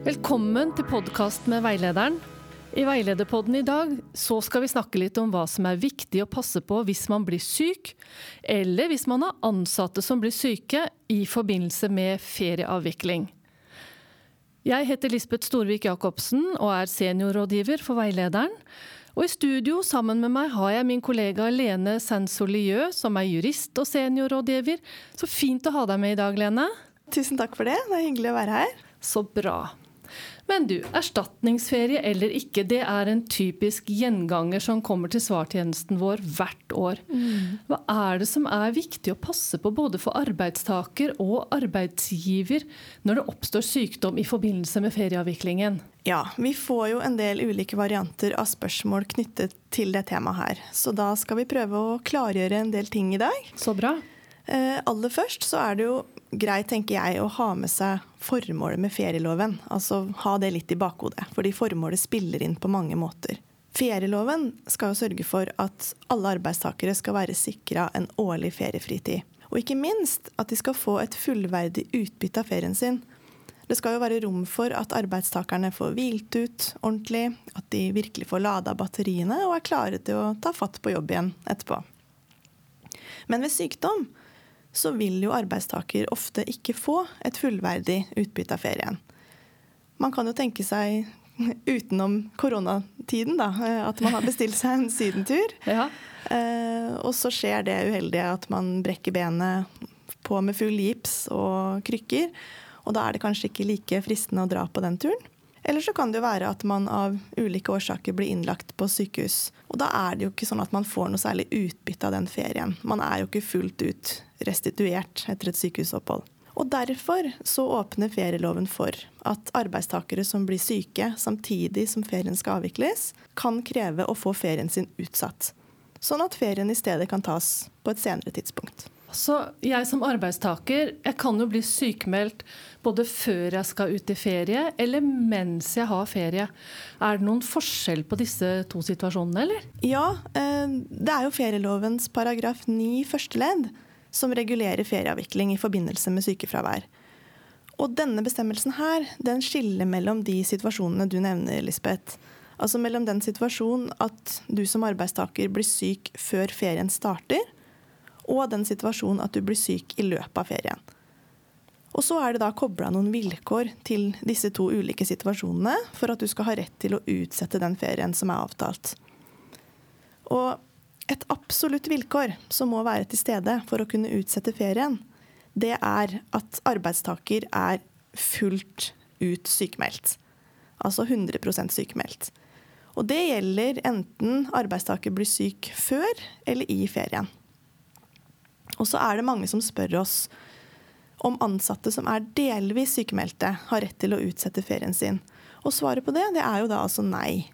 Velkommen til podkast med veilederen. I Veilederpodden i dag så skal vi snakke litt om hva som er viktig å passe på hvis man blir syk, eller hvis man har ansatte som blir syke i forbindelse med ferieavvikling. Jeg heter Lisbeth Storvik Jacobsen og er seniorrådgiver for Veilederen. Og I studio sammen med meg har jeg min kollega Lene Sansolieu, som er jurist og seniorrådgiver. Så fint å ha deg med i dag, Lene. Tusen takk for det. Det er hyggelig å være her. Så bra. Men du, erstatningsferie eller ikke, det er en typisk gjenganger som kommer til svartjenesten vår hvert år. Hva er det som er viktig å passe på både for arbeidstaker og arbeidsgiver når det oppstår sykdom i forbindelse med ferieavviklingen? Ja, vi får jo en del ulike varianter av spørsmål knyttet til det temaet her. Så da skal vi prøve å klargjøre en del ting i dag. Så bra. Eh, aller først så er det jo greit, tenker jeg, å ha med seg formålet med ferieloven. Altså ha det litt i bakhodet, fordi formålet spiller inn på mange måter. Ferieloven skal jo sørge for at alle arbeidstakere skal være sikra en årlig feriefritid. Og ikke minst at de skal få et fullverdig utbytte av ferien sin. Det skal jo være rom for at arbeidstakerne får hvilt ut ordentlig, at de virkelig får lada batteriene og er klare til å ta fatt på jobb igjen etterpå. Men ved sykdom så vil jo arbeidstaker ofte ikke få et fullverdig utbytte av ferien. Man kan jo tenke seg utenom koronatiden, da, eh, at man har bestilt seg en sydentur. Ja. Eh, og så skjer det uheldige at man brekker benet på med full gips og krykker. Og da er det kanskje ikke like fristende å dra på den turen. Eller så kan det jo være at man av ulike årsaker blir innlagt på sykehus. Og da er det jo ikke sånn at man får noe særlig utbytte av den ferien. Man er jo ikke fullt ut restituert etter et sykehusopphold. Og Derfor så åpner ferieloven for at arbeidstakere som blir syke samtidig som ferien skal avvikles, kan kreve å få ferien sin utsatt. Sånn at ferien i stedet kan tas på et senere tidspunkt. Så jeg som arbeidstaker jeg kan jo bli sykemeldt både før jeg skal ut i ferie, eller mens jeg har ferie. Er det noen forskjell på disse to situasjonene, eller? Ja, eh, det er jo ferielovens paragraf 9 første ledd som regulerer ferieavvikling i forbindelse med sykefravær. Og denne bestemmelsen her, den skiller mellom de situasjonene du nevner, Lisbeth. Altså mellom den situasjonen at du som arbeidstaker blir syk før ferien starter, og den situasjonen at du blir syk i løpet av ferien. Og så er det da kobla noen vilkår til disse to ulike situasjonene for at du skal ha rett til å utsette den ferien som er avtalt. Og et absolutt vilkår som må være til stede for å kunne utsette ferien, det er at arbeidstaker er fullt ut sykemeldt. Altså 100% sykemeldt. Og det gjelder enten arbeidstaker blir syk før eller i ferien. Og så er det mange som spør oss om ansatte som er delvis sykemeldte, har rett til å utsette ferien sin. Og svaret på det, det er jo da altså nei.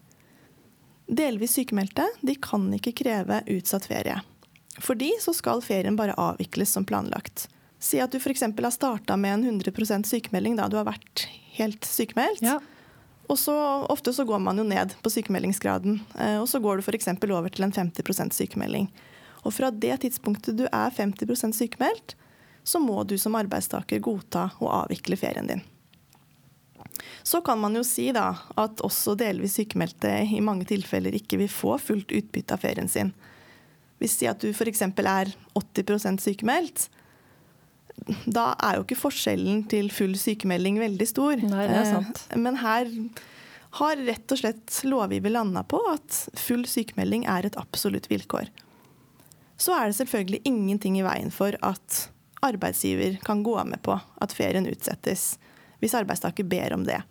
Delvis sykemeldte de kan ikke kreve utsatt ferie. For de så skal ferien bare avvikles som planlagt. Si at du f.eks. har starta med en 100% sykemelding da du har vært helt sykemeldt. Ja. Og så Ofte så går man jo ned på sykemeldingsgraden, eh, og så går du f.eks. over til en 50% sykemelding. Og fra det tidspunktet du er 50% sykemeldt, så må du som arbeidstaker godta å avvikle ferien din. Så kan man jo si da at også delvis sykemeldte i mange tilfeller ikke vil få fullt utbytte av ferien sin. Hvis si at du f.eks. er 80% sykemeldt, da er jo ikke forskjellen til full sykemelding veldig stor. Nei, det er sant. Eh, men her har rett og slett lovgiver landa på at full sykemelding er et absolutt vilkår så er det selvfølgelig ingenting i veien for at arbeidsgiver kan gå med på at ferien utsettes, hvis arbeidstaker ber om det.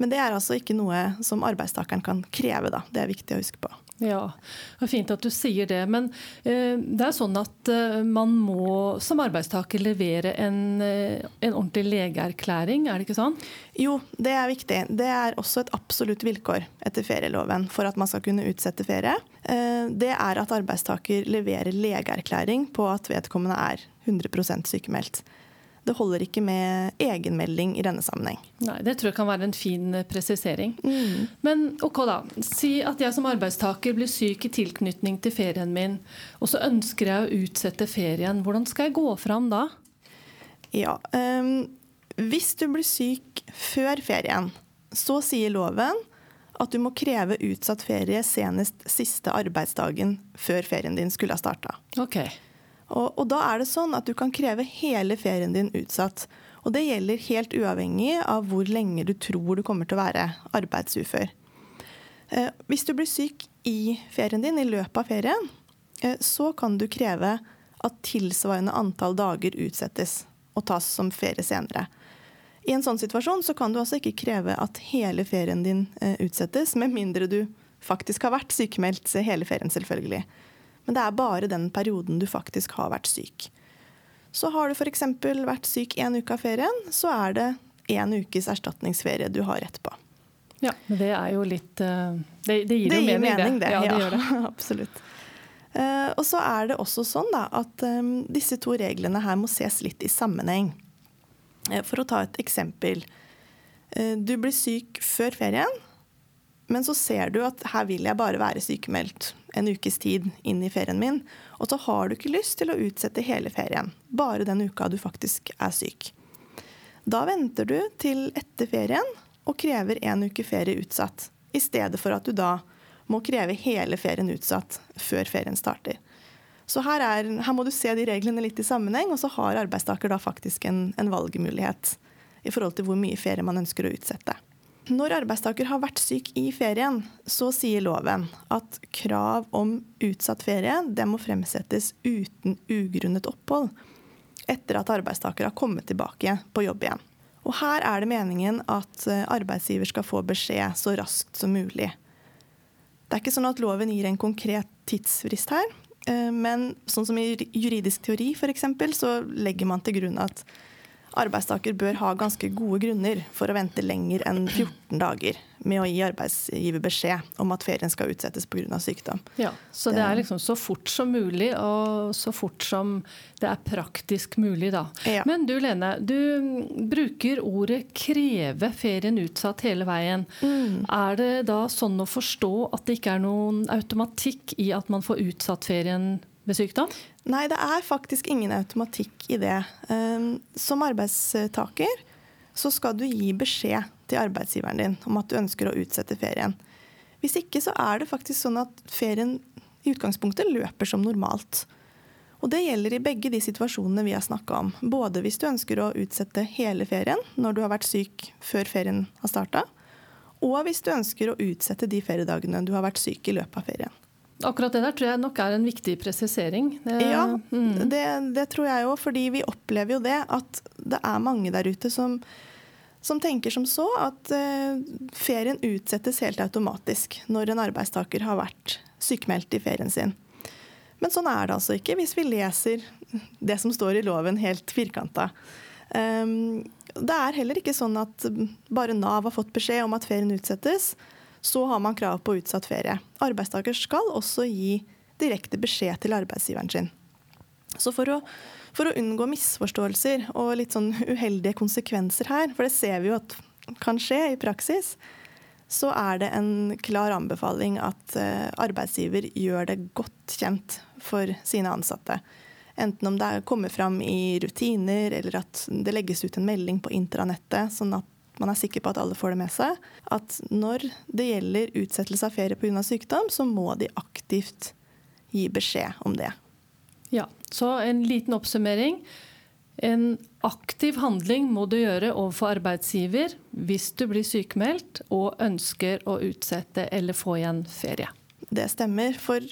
Men det er altså ikke noe som arbeidstakeren kan kreve, da. Det er viktig å huske på. Ja, det er Fint at du sier det. Men eh, det er sånn at eh, man må som arbeidstaker levere en, eh, en, ordentlig legeerklæring, er det ikke sånn? Jo, det er viktig. Det er også et absolutt vilkår etter ferieloven for at man skal kunne utsette ferie. Eh, det er at arbeidstaker leverer legeerklæring på at vedkommende er 100% sykemeldt. Det holder ikke med egenmelding i denne sammenheng. Nei, Det tror jeg kan være en fin eh, presisering. Mm. Men ok da, si at jeg som arbeidstaker blir syk i tilknytning til ferien min, og så ønsker jeg å utsette ferien. Hvordan skal jeg gå fram da? Ja, um, Hvis du blir syk før ferien, så sier loven at du må kreve utsatt ferie senest siste arbeidsdagen før ferien din skulle ha starta. Okay. Og, og, da er det sånn at du kan kreve hele ferien din utsatt. Og det gjelder helt uavhengig av hvor lenge du tror du kommer til å være arbeidsufør. Eh, hvis du blir syk i ferien din, i løpet av ferien, eh, så kan du kreve at tilsvarende antall dager utsettes og tas som ferie senere. I en sånn situasjon så kan du altså ikke kreve at hele ferien din eh, utsettes, med mindre du faktisk har vært sykemeldt hele ferien, selvfølgelig. Men det er bare den perioden du faktisk har vært syk. Så har du f.eks. vært syk én uke av ferien, så er det én ukes erstatningsferie du har rett på. Ja, men det er jo litt eh, Det, det gir det jo gir mening, mening, det. Ja, det ja, gjør det. absolutt. Uh, og så er det også sånn da, at um, disse to reglene her må ses litt i sammenheng. Uh, for å ta et eksempel. Uh, du blir syk før ferien, men så ser du at her vil jeg bare være sykemeldt en ukes tid inn i ferien min. Og så har du ikke lyst til å utsette hele ferien, bare den uka du faktisk er syk. Da venter du til etter ferien og krever en uke ferie utsatt. I stedet for at du da må kreve hele ferien utsatt før ferien starter. Så her, er, her må du se de reglene litt i sammenheng, og så har arbeidstaker da faktisk en, en valgmulighet i forhold til hvor mye ferie man ønsker å utsette. Når arbeidstaker har vært syk i ferien, så sier loven at krav om utsatt ferie det må fremsettes uten ugrunnet opphold etter at arbeidstaker har kommet tilbake på jobb igjen. Og her er det meningen at eh, arbeidsgiver skal få beskjed så raskt som mulig. Det er ikke sånn at loven gir en konkret tidsfrist her, eh, men sånn som i juridisk teori f.eks., så legger man til grunn at arbeidstaker bør ha ganske gode grunner for å vente lenger enn 14 dager med å gi arbeidsgiver beskjed om at ferien skal utsettes pga. sykdom. Ja, Så det er liksom så fort som mulig, og så fort som det er praktisk mulig, da. Ja. Men du Lene, du bruker ordet 'kreve ferien utsatt' hele veien. Mm. Er det da sånn å forstå at det ikke er noen automatikk i at man får utsatt ferien ved sykdom? Nei, det er faktisk ingen automatikk i det. Ehm, som arbeidstaker så skal du gi beskjed til arbeidsgiveren din om at du ønsker å utsette ferien. Hvis ikke så er det faktisk sånn at ferien i utgangspunktet løper som normalt. Og det gjelder i begge de situasjonene vi har snakka om. Både hvis du ønsker å utsette hele ferien når du har vært syk før ferien har starta, og hvis du ønsker å utsette de feriedagene du har vært syk i løpet av ferien. Akkurat det der tror jeg nok er en viktig presisering. Det, ja, mm. det, det, tror jeg òg. Fordi vi opplever jo det at det er mange der ute som, som tenker som så at uh, ferien utsettes helt automatisk når en arbeidstaker har vært sykemeldt i ferien sin. Men sånn er det altså ikke hvis vi leser det som står i loven helt firkanta. Um, det er heller ikke sånn at bare Nav har fått beskjed om at ferien utsettes så har man krav på utsatt ferie. Arbeidstaker skal også gi direkte beskjed til arbeidsgiveren sin. Så for å, for å unngå misforståelser og litt sånn uheldige konsekvenser her, for det ser vi jo at kan skje i praksis, så er det en klar anbefaling at eh, arbeidsgiver gjør det godt kjent for sine ansatte. Enten om det kommer fram i rutiner, eller at det legges ut en melding på intranettet, sånn at man er sikker på at alle får det med seg, at når det gjelder utsettelse av ferie pga. sykdom, så må de aktivt gi beskjed om det. Ja, så en liten oppsummering. En aktiv handling må du gjøre overfor arbeidsgiver hvis du blir sykemeldt og ønsker å utsette eller få igjen ferie. Det stemmer, for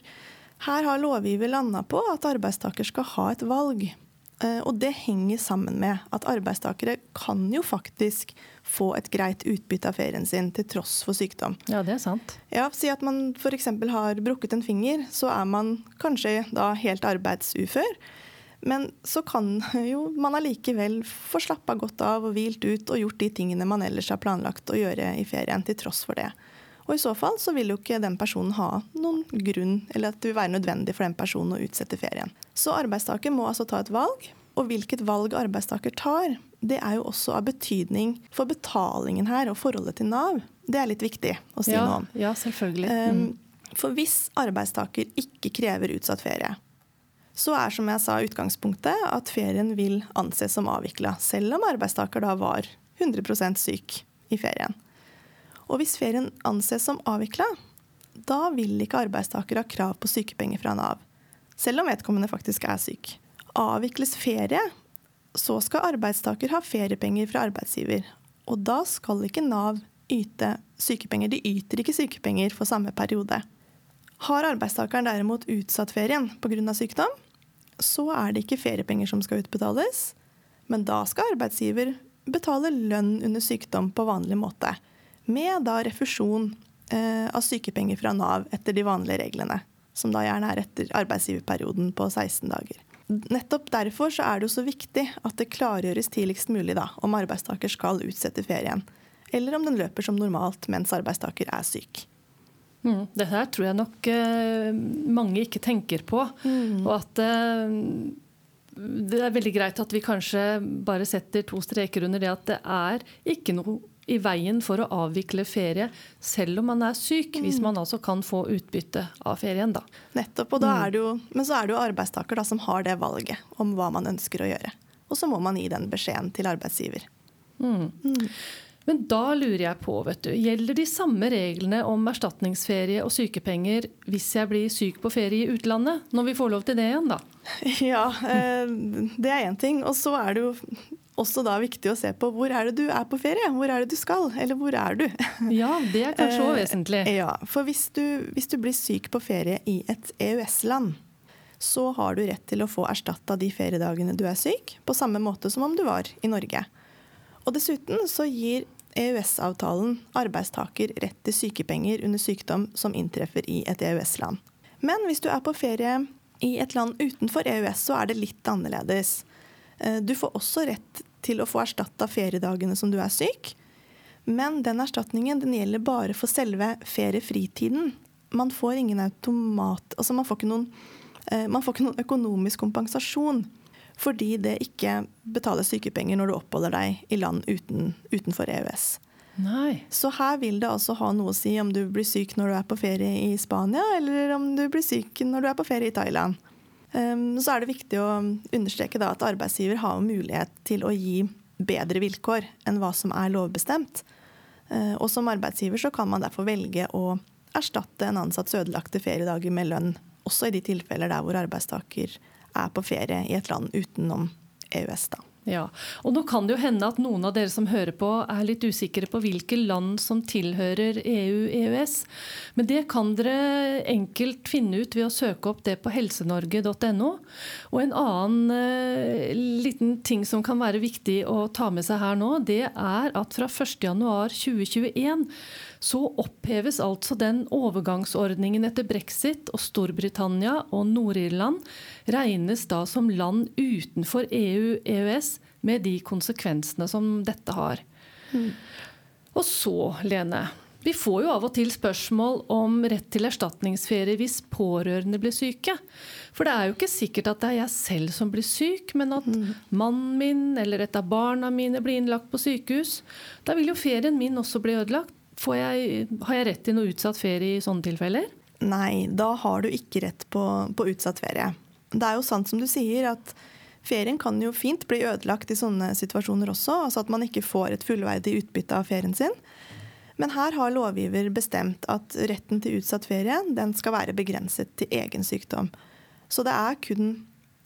her har lovgiver landa på at arbeidstaker skal ha et valg. Eh, og det henger sammen med at arbeidstakere kan jo faktisk få et greit utbytte av ferien sin til tross for sykdom. Ja, det er sant. Ja, Si at man f.eks. har brukket en finger, så er man kanskje da helt arbeidsufør. Men så kan jo man allikevel få slappa godt av og hvilt ut og gjort de tingene man ellers har planlagt å gjøre i ferien, til tross for det. Og i så fall så vil jo ikke den personen ha noen grunn, eller at det vil være nødvendig for den personen å utsette ferien. Så arbeidstaker må altså ta et valg, og hvilket valg arbeidstaker tar, det er jo også av betydning for betalingen her og forholdet til Nav. Det er litt viktig å si ja, noe om. Ja, selvfølgelig. Mm. for hvis arbeidstaker ikke krever utsatt ferie, så er som jeg sa utgangspunktet at ferien vil anses som avvikla, selv om arbeidstaker da var 100% syk i ferien. Og hvis ferien anses som avvikla, da vil ikke arbeidstaker ha krav på sykepenger fra Nav, selv om vedkommende faktisk er syk. Avvikles ferie, så skal arbeidstaker ha feriepenger fra arbeidsgiver. Og da skal ikke Nav yte sykepenger. De yter ikke sykepenger for samme periode. Har arbeidstakeren derimot utsatt ferien pga. sykdom, så er det ikke feriepenger som skal utbetales, men da skal arbeidsgiver betale lønn under sykdom på vanlig måte med da refusjon eh, av sykepenger fra Nav etter de vanlige reglene. Som da gjerne er etter arbeidsgiverperioden på 16 dager. Nettopp derfor så er det jo så viktig at det klargjøres tidligst mulig da, om arbeidstaker skal utsette ferien. Eller om den løper som normalt mens arbeidstaker er syk. Mm, det her tror jeg nok eh, mange ikke tenker på. Mm. Og at eh, det er veldig greit at vi kanskje bare setter to streker under det at det er ikke noe i veien for å avvikle ferie selv om man er syk, mm. hvis man altså kan få utbytte av ferien. da. Nettopp, og da mm. er det jo, Men så er det jo arbeidstaker da, som har det valget om hva man ønsker å gjøre. Og så må man gi den beskjeden til arbeidsgiver. Mm. mm. Men da lurer jeg på, vet du, gjelder de samme reglene om erstatningsferie og sykepenger hvis jeg blir syk på ferie i utlandet? Når vi får lov til det igjen, da? Ja, eh, det er én ting. Og så er det jo også da viktig å se på hvor er det du er på ferie? Hvor er det du skal? Eller hvor er du? Ja, det er kanskje òg eh, vesentlig. Ja, for hvis du, hvis du blir syk på ferie i et EØS-land, så har du rett til å få erstatta de feriedagene du er syk, på samme måte som om du var i Norge. Og dessuten så gir EØS-avtalen arbeidstaker rett til sykepenger under sykdom som inntreffer i et EØS-land. Men hvis du er på ferie i et land utenfor EØS, så er det litt annerledes. Eh, du får også rett til å få erstatta feriedagene som du er syk. Men den erstatningen den gjelder bare for selve feriefritiden. Man får ingen automat... Altså man får ikke noen, eh, man får ikke noen økonomisk kompensasjon fordi det ikke betales sykepenger når du oppholder deg i land uten, utenfor EØS. Nei. Så her vil det altså ha noe å si om du blir syk når du er på ferie i Spania, eller om du blir syk når du er på ferie i Thailand. Um, så er det viktig å understreke at arbeidsgiver har mulighet til å gi bedre vilkår enn hva som er lovbestemt. Uh, og som arbeidsgiver så kan man derfor velge å erstatte en ansatts ødelagte feriedager med lønn, også i de tilfeller der hvor arbeidstaker er på ferie i et land utenom EØS. da. Ja, og Nå kan det jo hende at noen av dere som hører på er litt usikre på hvilke land som tilhører EU-EØS. Men det kan dere enkelt finne ut ved å søke opp det på helsenorge.no. Og en annen eh, liten ting som kan være viktig å ta med seg her nå, det er at fra 1.1.2021 så oppheves altså den overgangsordningen etter brexit, og Storbritannia og Nord-Irland regnes da som land utenfor EU-EØS, med de konsekvensene som dette har. Mm. Og så, Lene. Vi får jo av og til spørsmål om rett til erstatningsferie hvis pårørende blir syke. For det er jo ikke sikkert at det er jeg selv som blir syk, men at mm. mannen min eller et av barna mine blir innlagt på sykehus. Da vil jo ferien min også bli ødelagt. Jeg, har jeg rett til noe utsatt ferie i sånne tilfeller? Nei, da har du ikke rett på, på, utsatt ferie. Det er jo sant som du sier at ferien kan jo fint bli ødelagt i sånne situasjoner også. Altså at man ikke får et fullverdig utbytte av ferien sin. Men her har lovgiver bestemt at retten til utsatt ferie den skal være begrenset til egen sykdom. Så det er kun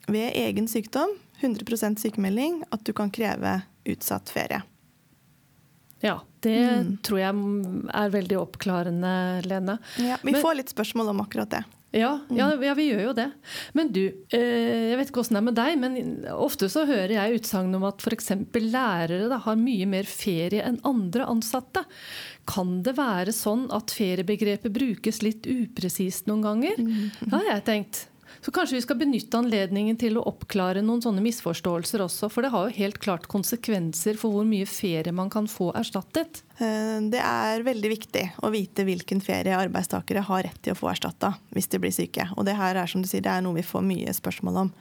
ved egen sykdom, 100% sykemelding, at du kan kreve utsatt ferie. Ja, det mm. tror jeg er veldig oppklarende, Lene. Ja, vi Men, får litt spørsmål om akkurat det. Ja, ja, ja, vi gjør jo det. Men du, eh, jeg vet ikke åssen det er med deg, men ofte så hører jeg utsagn om at f.eks. lærere da, har mye mer ferie enn andre ansatte. Kan det være sånn at feriebegrepet brukes litt upresist noen ganger? Mm. Det har jeg tenkt. Så kanskje vi skal benytte anledningen til å oppklare noen sånne misforståelser også. For det har jo helt klart konsekvenser for hvor mye ferie man kan få erstattet. Eh, det er veldig viktig å vite hvilken ferie arbeidstakere har rett til å få erstatta hvis de blir syke. Og det her er som du sier, det er noe vi får mye spørsmål om.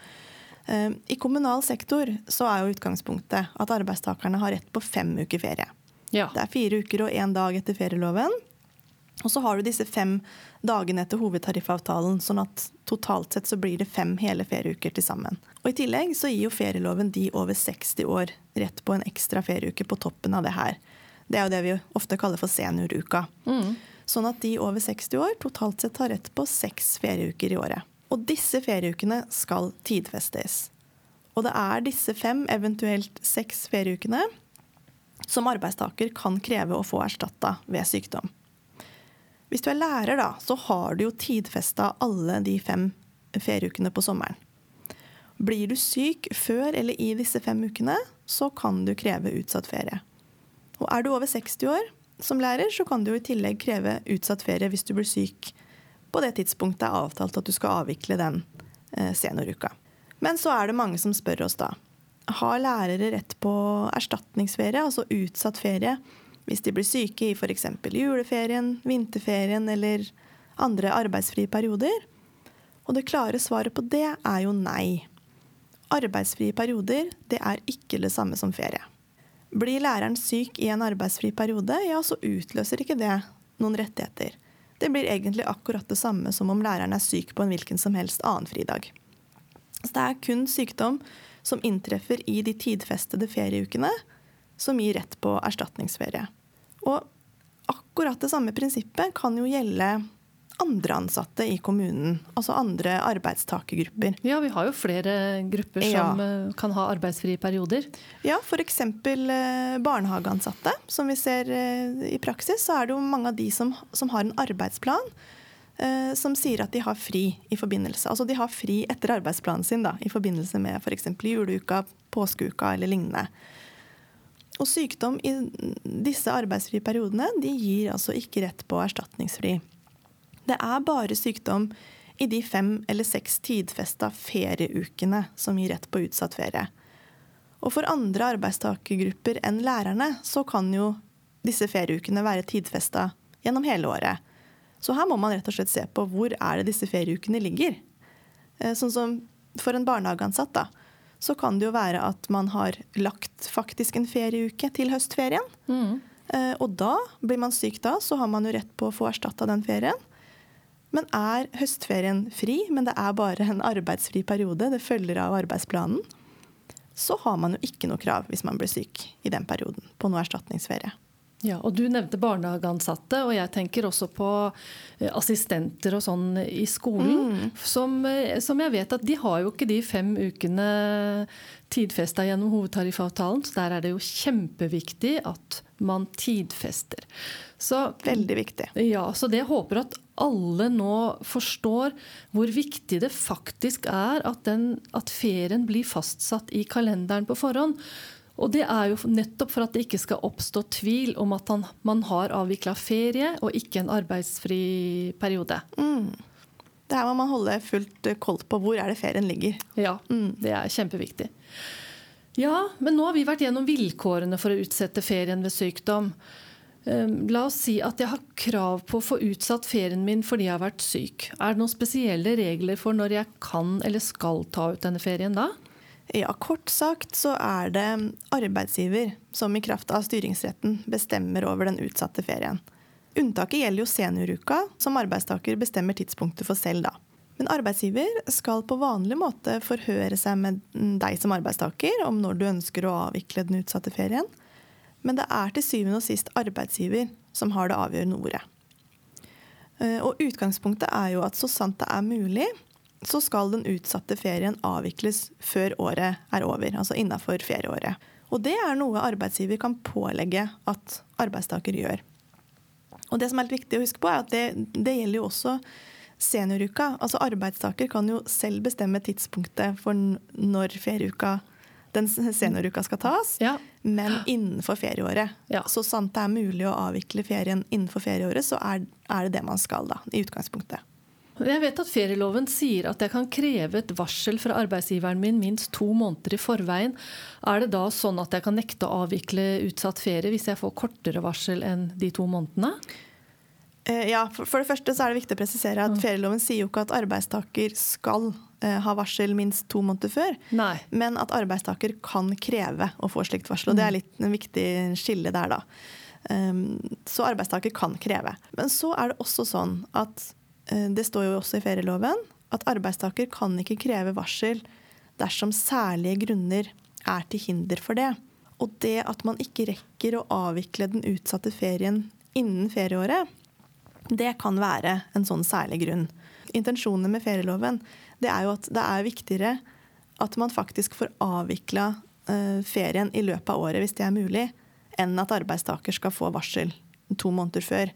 Eh, I kommunal sektor så er jo utgangspunktet at arbeidstakerne har rett på fem uker ferie. Ja. Det er fire uker og én dag etter ferieloven. Og så har du disse fem dagene etter hovedtariffavtalen, sånn at totalt sett så blir det fem hele ferieuker til sammen. Og I tillegg så gir jo ferieloven de over 60 år rett på en ekstra ferieuke på toppen av det her. Det er jo det vi ofte kaller for senioruka. Mm. Sånn at de over 60 år totalt sett har rett på seks ferieuker i året. Og disse ferieukene skal tidfestes. Og det er disse fem, eventuelt seks ferieukene, som arbeidstaker kan kreve å få erstatta ved sykdom. Hvis du er lærer, da, så har du jo tidfesta alle de fem ferieukene på sommeren. Blir du syk før eller i disse fem ukene, så kan du kreve utsatt ferie. Og er du over 60 år som lærer, så kan du jo i tillegg kreve utsatt ferie hvis du blir syk på det tidspunktet det er avtalt at du skal avvikle den eh, senioruka. Men så er det mange som spør oss da. Har lærere rett på erstatningsferie, altså utsatt ferie, hvis de blir syke i f.eks. juleferien, vinterferien eller andre arbeidsfrie perioder? Og det klare svaret på det er jo nei. Arbeidsfrie perioder det er ikke det samme som ferie. Blir læreren syk i en arbeidsfri periode, ja, så utløser ikke det noen rettigheter. Det blir egentlig akkurat det samme som om læreren er syk på en hvilken som helst annen fridag. Så det er kun sykdom som inntreffer i de tidfestede ferieukene, som gir rett på erstatningsferie. Og akkurat det samme prinsippet kan jo gjelde andre ansatte i kommunen. Altså andre arbeidstakergrupper. Ja, vi har jo flere grupper som ja. Eh, kan ha arbeidsfrie perioder. Ja, f.eks. Eh, barnehageansatte. Som vi ser eh, i praksis, så er det jo mange av de som, som har en arbeidsplan som sier at de har fri i forbindelse Altså de har fri etter arbeidsplanen sin da, i forbindelse med f.eks. juleuka, påskeuka eller lignende. Og sykdom i disse arbeidsfrie periodene de gir altså ikke rett på erstatningsfri. Det er bare sykdom i de fem eller seks tidfesta ferieukene som gir rett på utsatt ferie. Og for andre arbeidstakergrupper enn lærerne så kan jo disse ferieukene være tidfesta gjennom hele året. Så her må man rett og slett se på hvor er det disse ferieukene ligger. Eh, sånn som for en barnehageansatt, da, så kan det jo være at man har lagt faktisk en ferieuke til høstferien. Mm. Eh, og da blir man syk da, så har man jo rett på å få erstatta den ferien. Men er høstferien fri, men det er bare en arbeidsfri periode, det følger av arbeidsplanen, så har man jo ikke noe krav hvis man blir syk i den perioden på noe erstatningsferie. Ja, og Du nevnte barnehageansatte, og jeg tenker også på eh, assistenter og sånn i skolen. Mm. Som, eh, som, jeg vet at de har jo ikke de fem ukene tidfesta gjennom hovedtariffavtalen, så der er det jo kjempeviktig at man tidfester. Så, Veldig viktig. Ja, så det håper at alle nå forstår hvor viktig det faktisk er at, den, at ferien blir fastsatt i kalenderen på forhånd. Og det er jo nettopp for at det ikke skal oppstå tvil om at han, man har avvikla ferie og ikke en arbeidsfri periode. Mm. Det her må man holde fullt koll på. Hvor er det ferien ligger? Ja, mm. det er kjempeviktig. Ja, men nå har vi vært gjennom vilkårene for å utsette ferien ved sykdom. Ehm, la oss si at jeg har krav på å få utsatt ferien min fordi jeg har vært syk. Er det noen spesielle regler for når jeg kan eller skal ta ut denne ferien da? Ja, Kort sagt så er det arbeidsgiver som i kraft av styringsretten bestemmer over den utsatte ferien. Unntaket gjelder jo senioruka, som arbeidstaker bestemmer tidspunktet for selv. da. Men arbeidsgiver skal på vanlig måte forhøre seg med deg som arbeidstaker om når du ønsker å avvikle den utsatte ferien. Men det er til syvende og sist arbeidsgiver som har det avgjørende ordet. Eh, og utgangspunktet er jo at så sant det er mulig, så skal den utsatte ferien avvikles før året er over, altså innafor ferieåret. Og det er noe arbeidsgiver kan pålegge at arbeidstaker gjør. Og det som er litt viktig å huske på, er at det, det gjelder jo også senioruka. Altså arbeidstaker kan jo selv bestemme tidspunktet for når ferieuka den senioruka skal tas, ja. men innenfor ferieåret. Ja. Så sant det er mulig å avvikle ferien innenfor ferieåret, så er, er det det man skal, da, i utgangspunktet. Jeg vet at ferieloven sier at jeg kan kreve et varsel fra arbeidsgiveren min minst to måneder i forveien. Er det da sånn at jeg kan nekte å avvikle utsatt ferie hvis jeg får kortere varsel enn de to månedene? Eh, ja, For det første så er det viktig å presisere at mm. ferieloven sier jo ikke at arbeidstaker skal eh, ha varsel minst to måneder før, Nei. men at arbeidstaker kan kreve å få slikt varsel. og Det er mm. litt en viktig skille der, da. Um, så arbeidstaker kan kreve. Men så er det også sånn at det står jo også i ferieloven at arbeidstaker kan ikke kreve varsel dersom særlige grunner er til hinder for det. Og det at man ikke rekker å avvikle den utsatte ferien innen ferieåret, det kan være en sånn særlig grunn. Intensjonene med ferieloven det er jo at det er viktigere at man faktisk får avvikla uh, ferien i løpet av året, hvis det er mulig, enn at arbeidstaker skal få varsel to måneder før.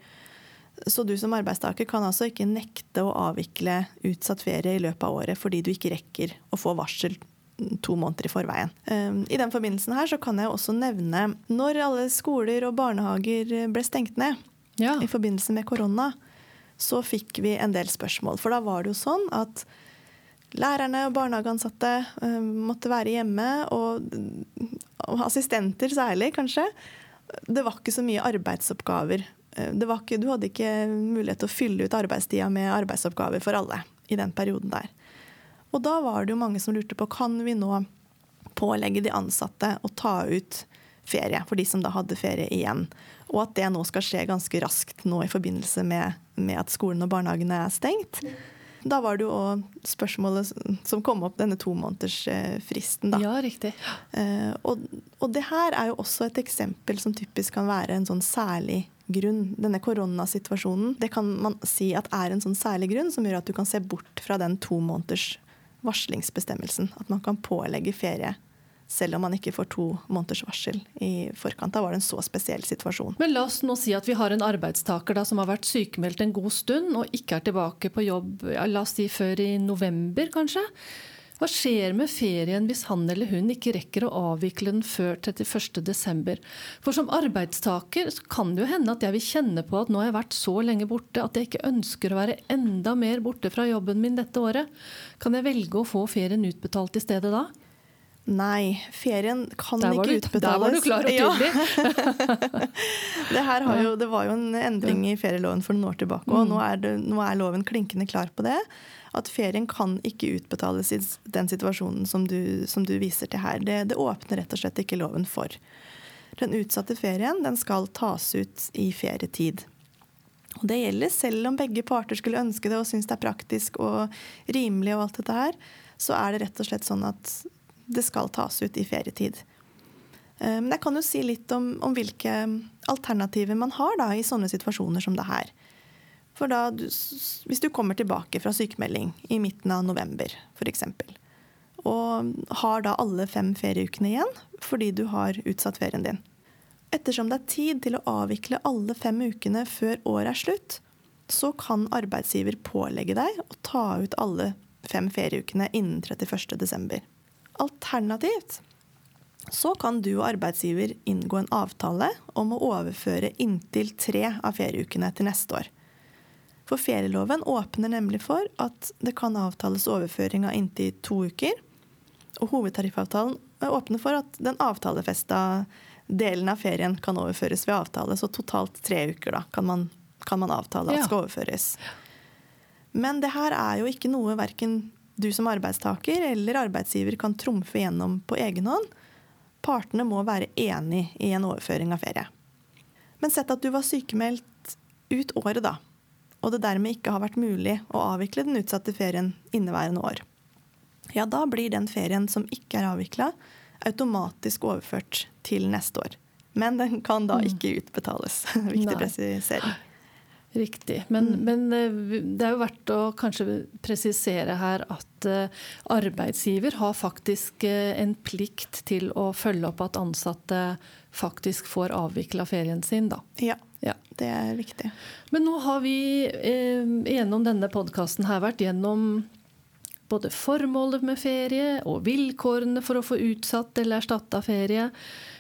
Så du som arbeidstaker kan altså ikke nekte å avvikle utsatt ferie i løpet av året fordi du ikke rekker å få varsel to måneder i forveien. Um, I den forbindelsen her så kan jeg også nevne når alle skoler og barnehager ble stengt ned ja. i forbindelse med korona, så fikk vi en del spørsmål. For da var det jo sånn at lærerne og barnehageansatte uh, måtte være hjemme, og, og, assistenter særlig, kanskje. Det var ikke så mye arbeidsoppgaver. Uh, ikke, du hadde ikke mulighet til å fylle ut arbeidstida med arbeidsoppgaver for alle i den perioden der. Og da var det jo mange som lurte på kan vi nå pålegge de ansatte å ta ut ferie for de som da hadde ferie igjen. Og at det nå skal skje ganske raskt nå i forbindelse med, med at skolen og barnehagene er stengt. Da var det jo òg spørsmålet som kom opp, denne tomånedersfristen. Ja, riktig. Eh, og, og, det her er jo også et eksempel som typisk kan være en sånn særlig grunn. Denne koronasituasjonen det kan man si at er en sånn særlig grunn som gjør at du kan se bort fra den to måneders varslingsbestemmelsen. At man kan pålegge ferie selv om man ikke får to måneders varsel i forkant. Da var det en så spesiell situasjon. Men la oss nå si at vi har en arbeidstaker da, som har vært sykemeldt en god stund og ikke er tilbake på jobb la oss si før i november, kanskje. Hva skjer med ferien hvis han eller hun ikke rekker å avvikle den før 31.12.? For som arbeidstaker kan det jo hende at jeg vil kjenne på at nå har jeg vært så lenge borte at jeg ikke ønsker å være enda mer borte fra jobben min dette året. Kan jeg velge å få ferien utbetalt i stedet da? Nei, ferien kan ikke utbetales. Der var du klar og tydelig. Ja. det, jo, det, var jo en endring i ferieloven for noen år tilbake, og mm. nå, er det, nå, er loven klinkende klar på det. At ferien kan ikke utbetales i den situasjonen som du, som du viser til her. Det, det, åpner rett og slett ikke loven for. Den utsatte ferien den skal tas ut i ferietid. Og det gjelder selv om begge parter skulle ønske det og synes det er praktisk og rimelig, og alt dette her, så er det rett og slett sånn at det skal tas ut i ferietid. Eh, men jeg kan jo si litt om, om hvilke alternativer man har da, i sånne situasjoner som det her. For da, Hvis du kommer tilbake fra sykemelding i midten av november f.eks., og har da alle fem ferieukene igjen fordi du har utsatt ferien din. Ettersom det er tid til å avvikle alle fem ukene før året er slutt, så kan arbeidsgiver pålegge deg å ta ut alle fem ferieukene innen 31.12. Alternativt så kan du og arbeidsgiver inngå en avtale om å overføre inntil tre av ferieukene til neste år. For ferieloven åpner nemlig for at det kan avtales overføring av inntil to uker. Og hovedtariffavtalen åpner for at den avtalefesta delen av ferien kan overføres ved avtale. Så totalt tre uker da, kan, man, kan man avtale at skal overføres. Men det her er jo ikke noe verken du som arbeidstaker eller arbeidsgiver kan trumfe gjennom på egen hånd. Partene må være enig i en overføring av ferie. Men sett at du var sykemeldt ut året, da, og det dermed ikke har vært mulig å avvikle den utsatte ferien inneværende år. Ja, da blir den ferien som ikke er avvikla, automatisk overført til neste år. Men den kan da mm. ikke utbetales. Viktig presisering. Riktig. Men, mm. men, eh, det er jo verdt å kanskje presisere her at eh, arbeidsgiver har faktisk eh, en plikt til å følge opp at ansatte faktisk får avvikla ferien sin, da. Ja, ja, det er viktig. Men nå har vi eh, gjennom denne podkasten her vært gjennom både formålet med ferie og vilkårene for å få utsatt eller erstatta ferie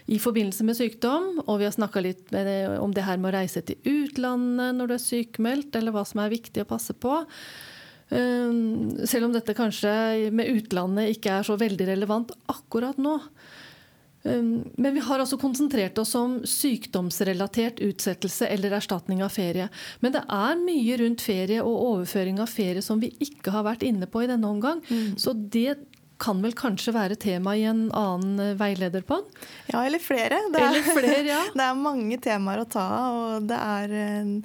i forbindelse med sykdom. Og vi har snakka litt om det her med å reise til utlandet når du er sykmeldt, eller hva som er viktig å passe på. Um, selv om dette kanskje med utlandet ikke er så veldig relevant akkurat nå. Um, men vi har altså konsentrert oss om sykdomsrelatert utsettelse eller erstatning av ferie. Men det er mye rundt ferie og overføring av ferie som vi ikke har vært inne på i denne omgang. Mm. Så det kan vel kanskje være tema i en annen veilederpod? veileder på den? Ja, eller flere. Det er, eller flere, ja. det er mange temaer å ta av. og det er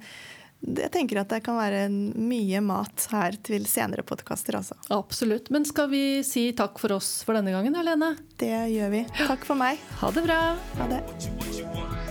jeg tenker at det kan være mye mat her til senere podkaster, altså. Absolutt. Men skal vi si takk for oss for denne gangen, Helene? Det gjør vi. Takk for meg. Ha det bra. Ha det.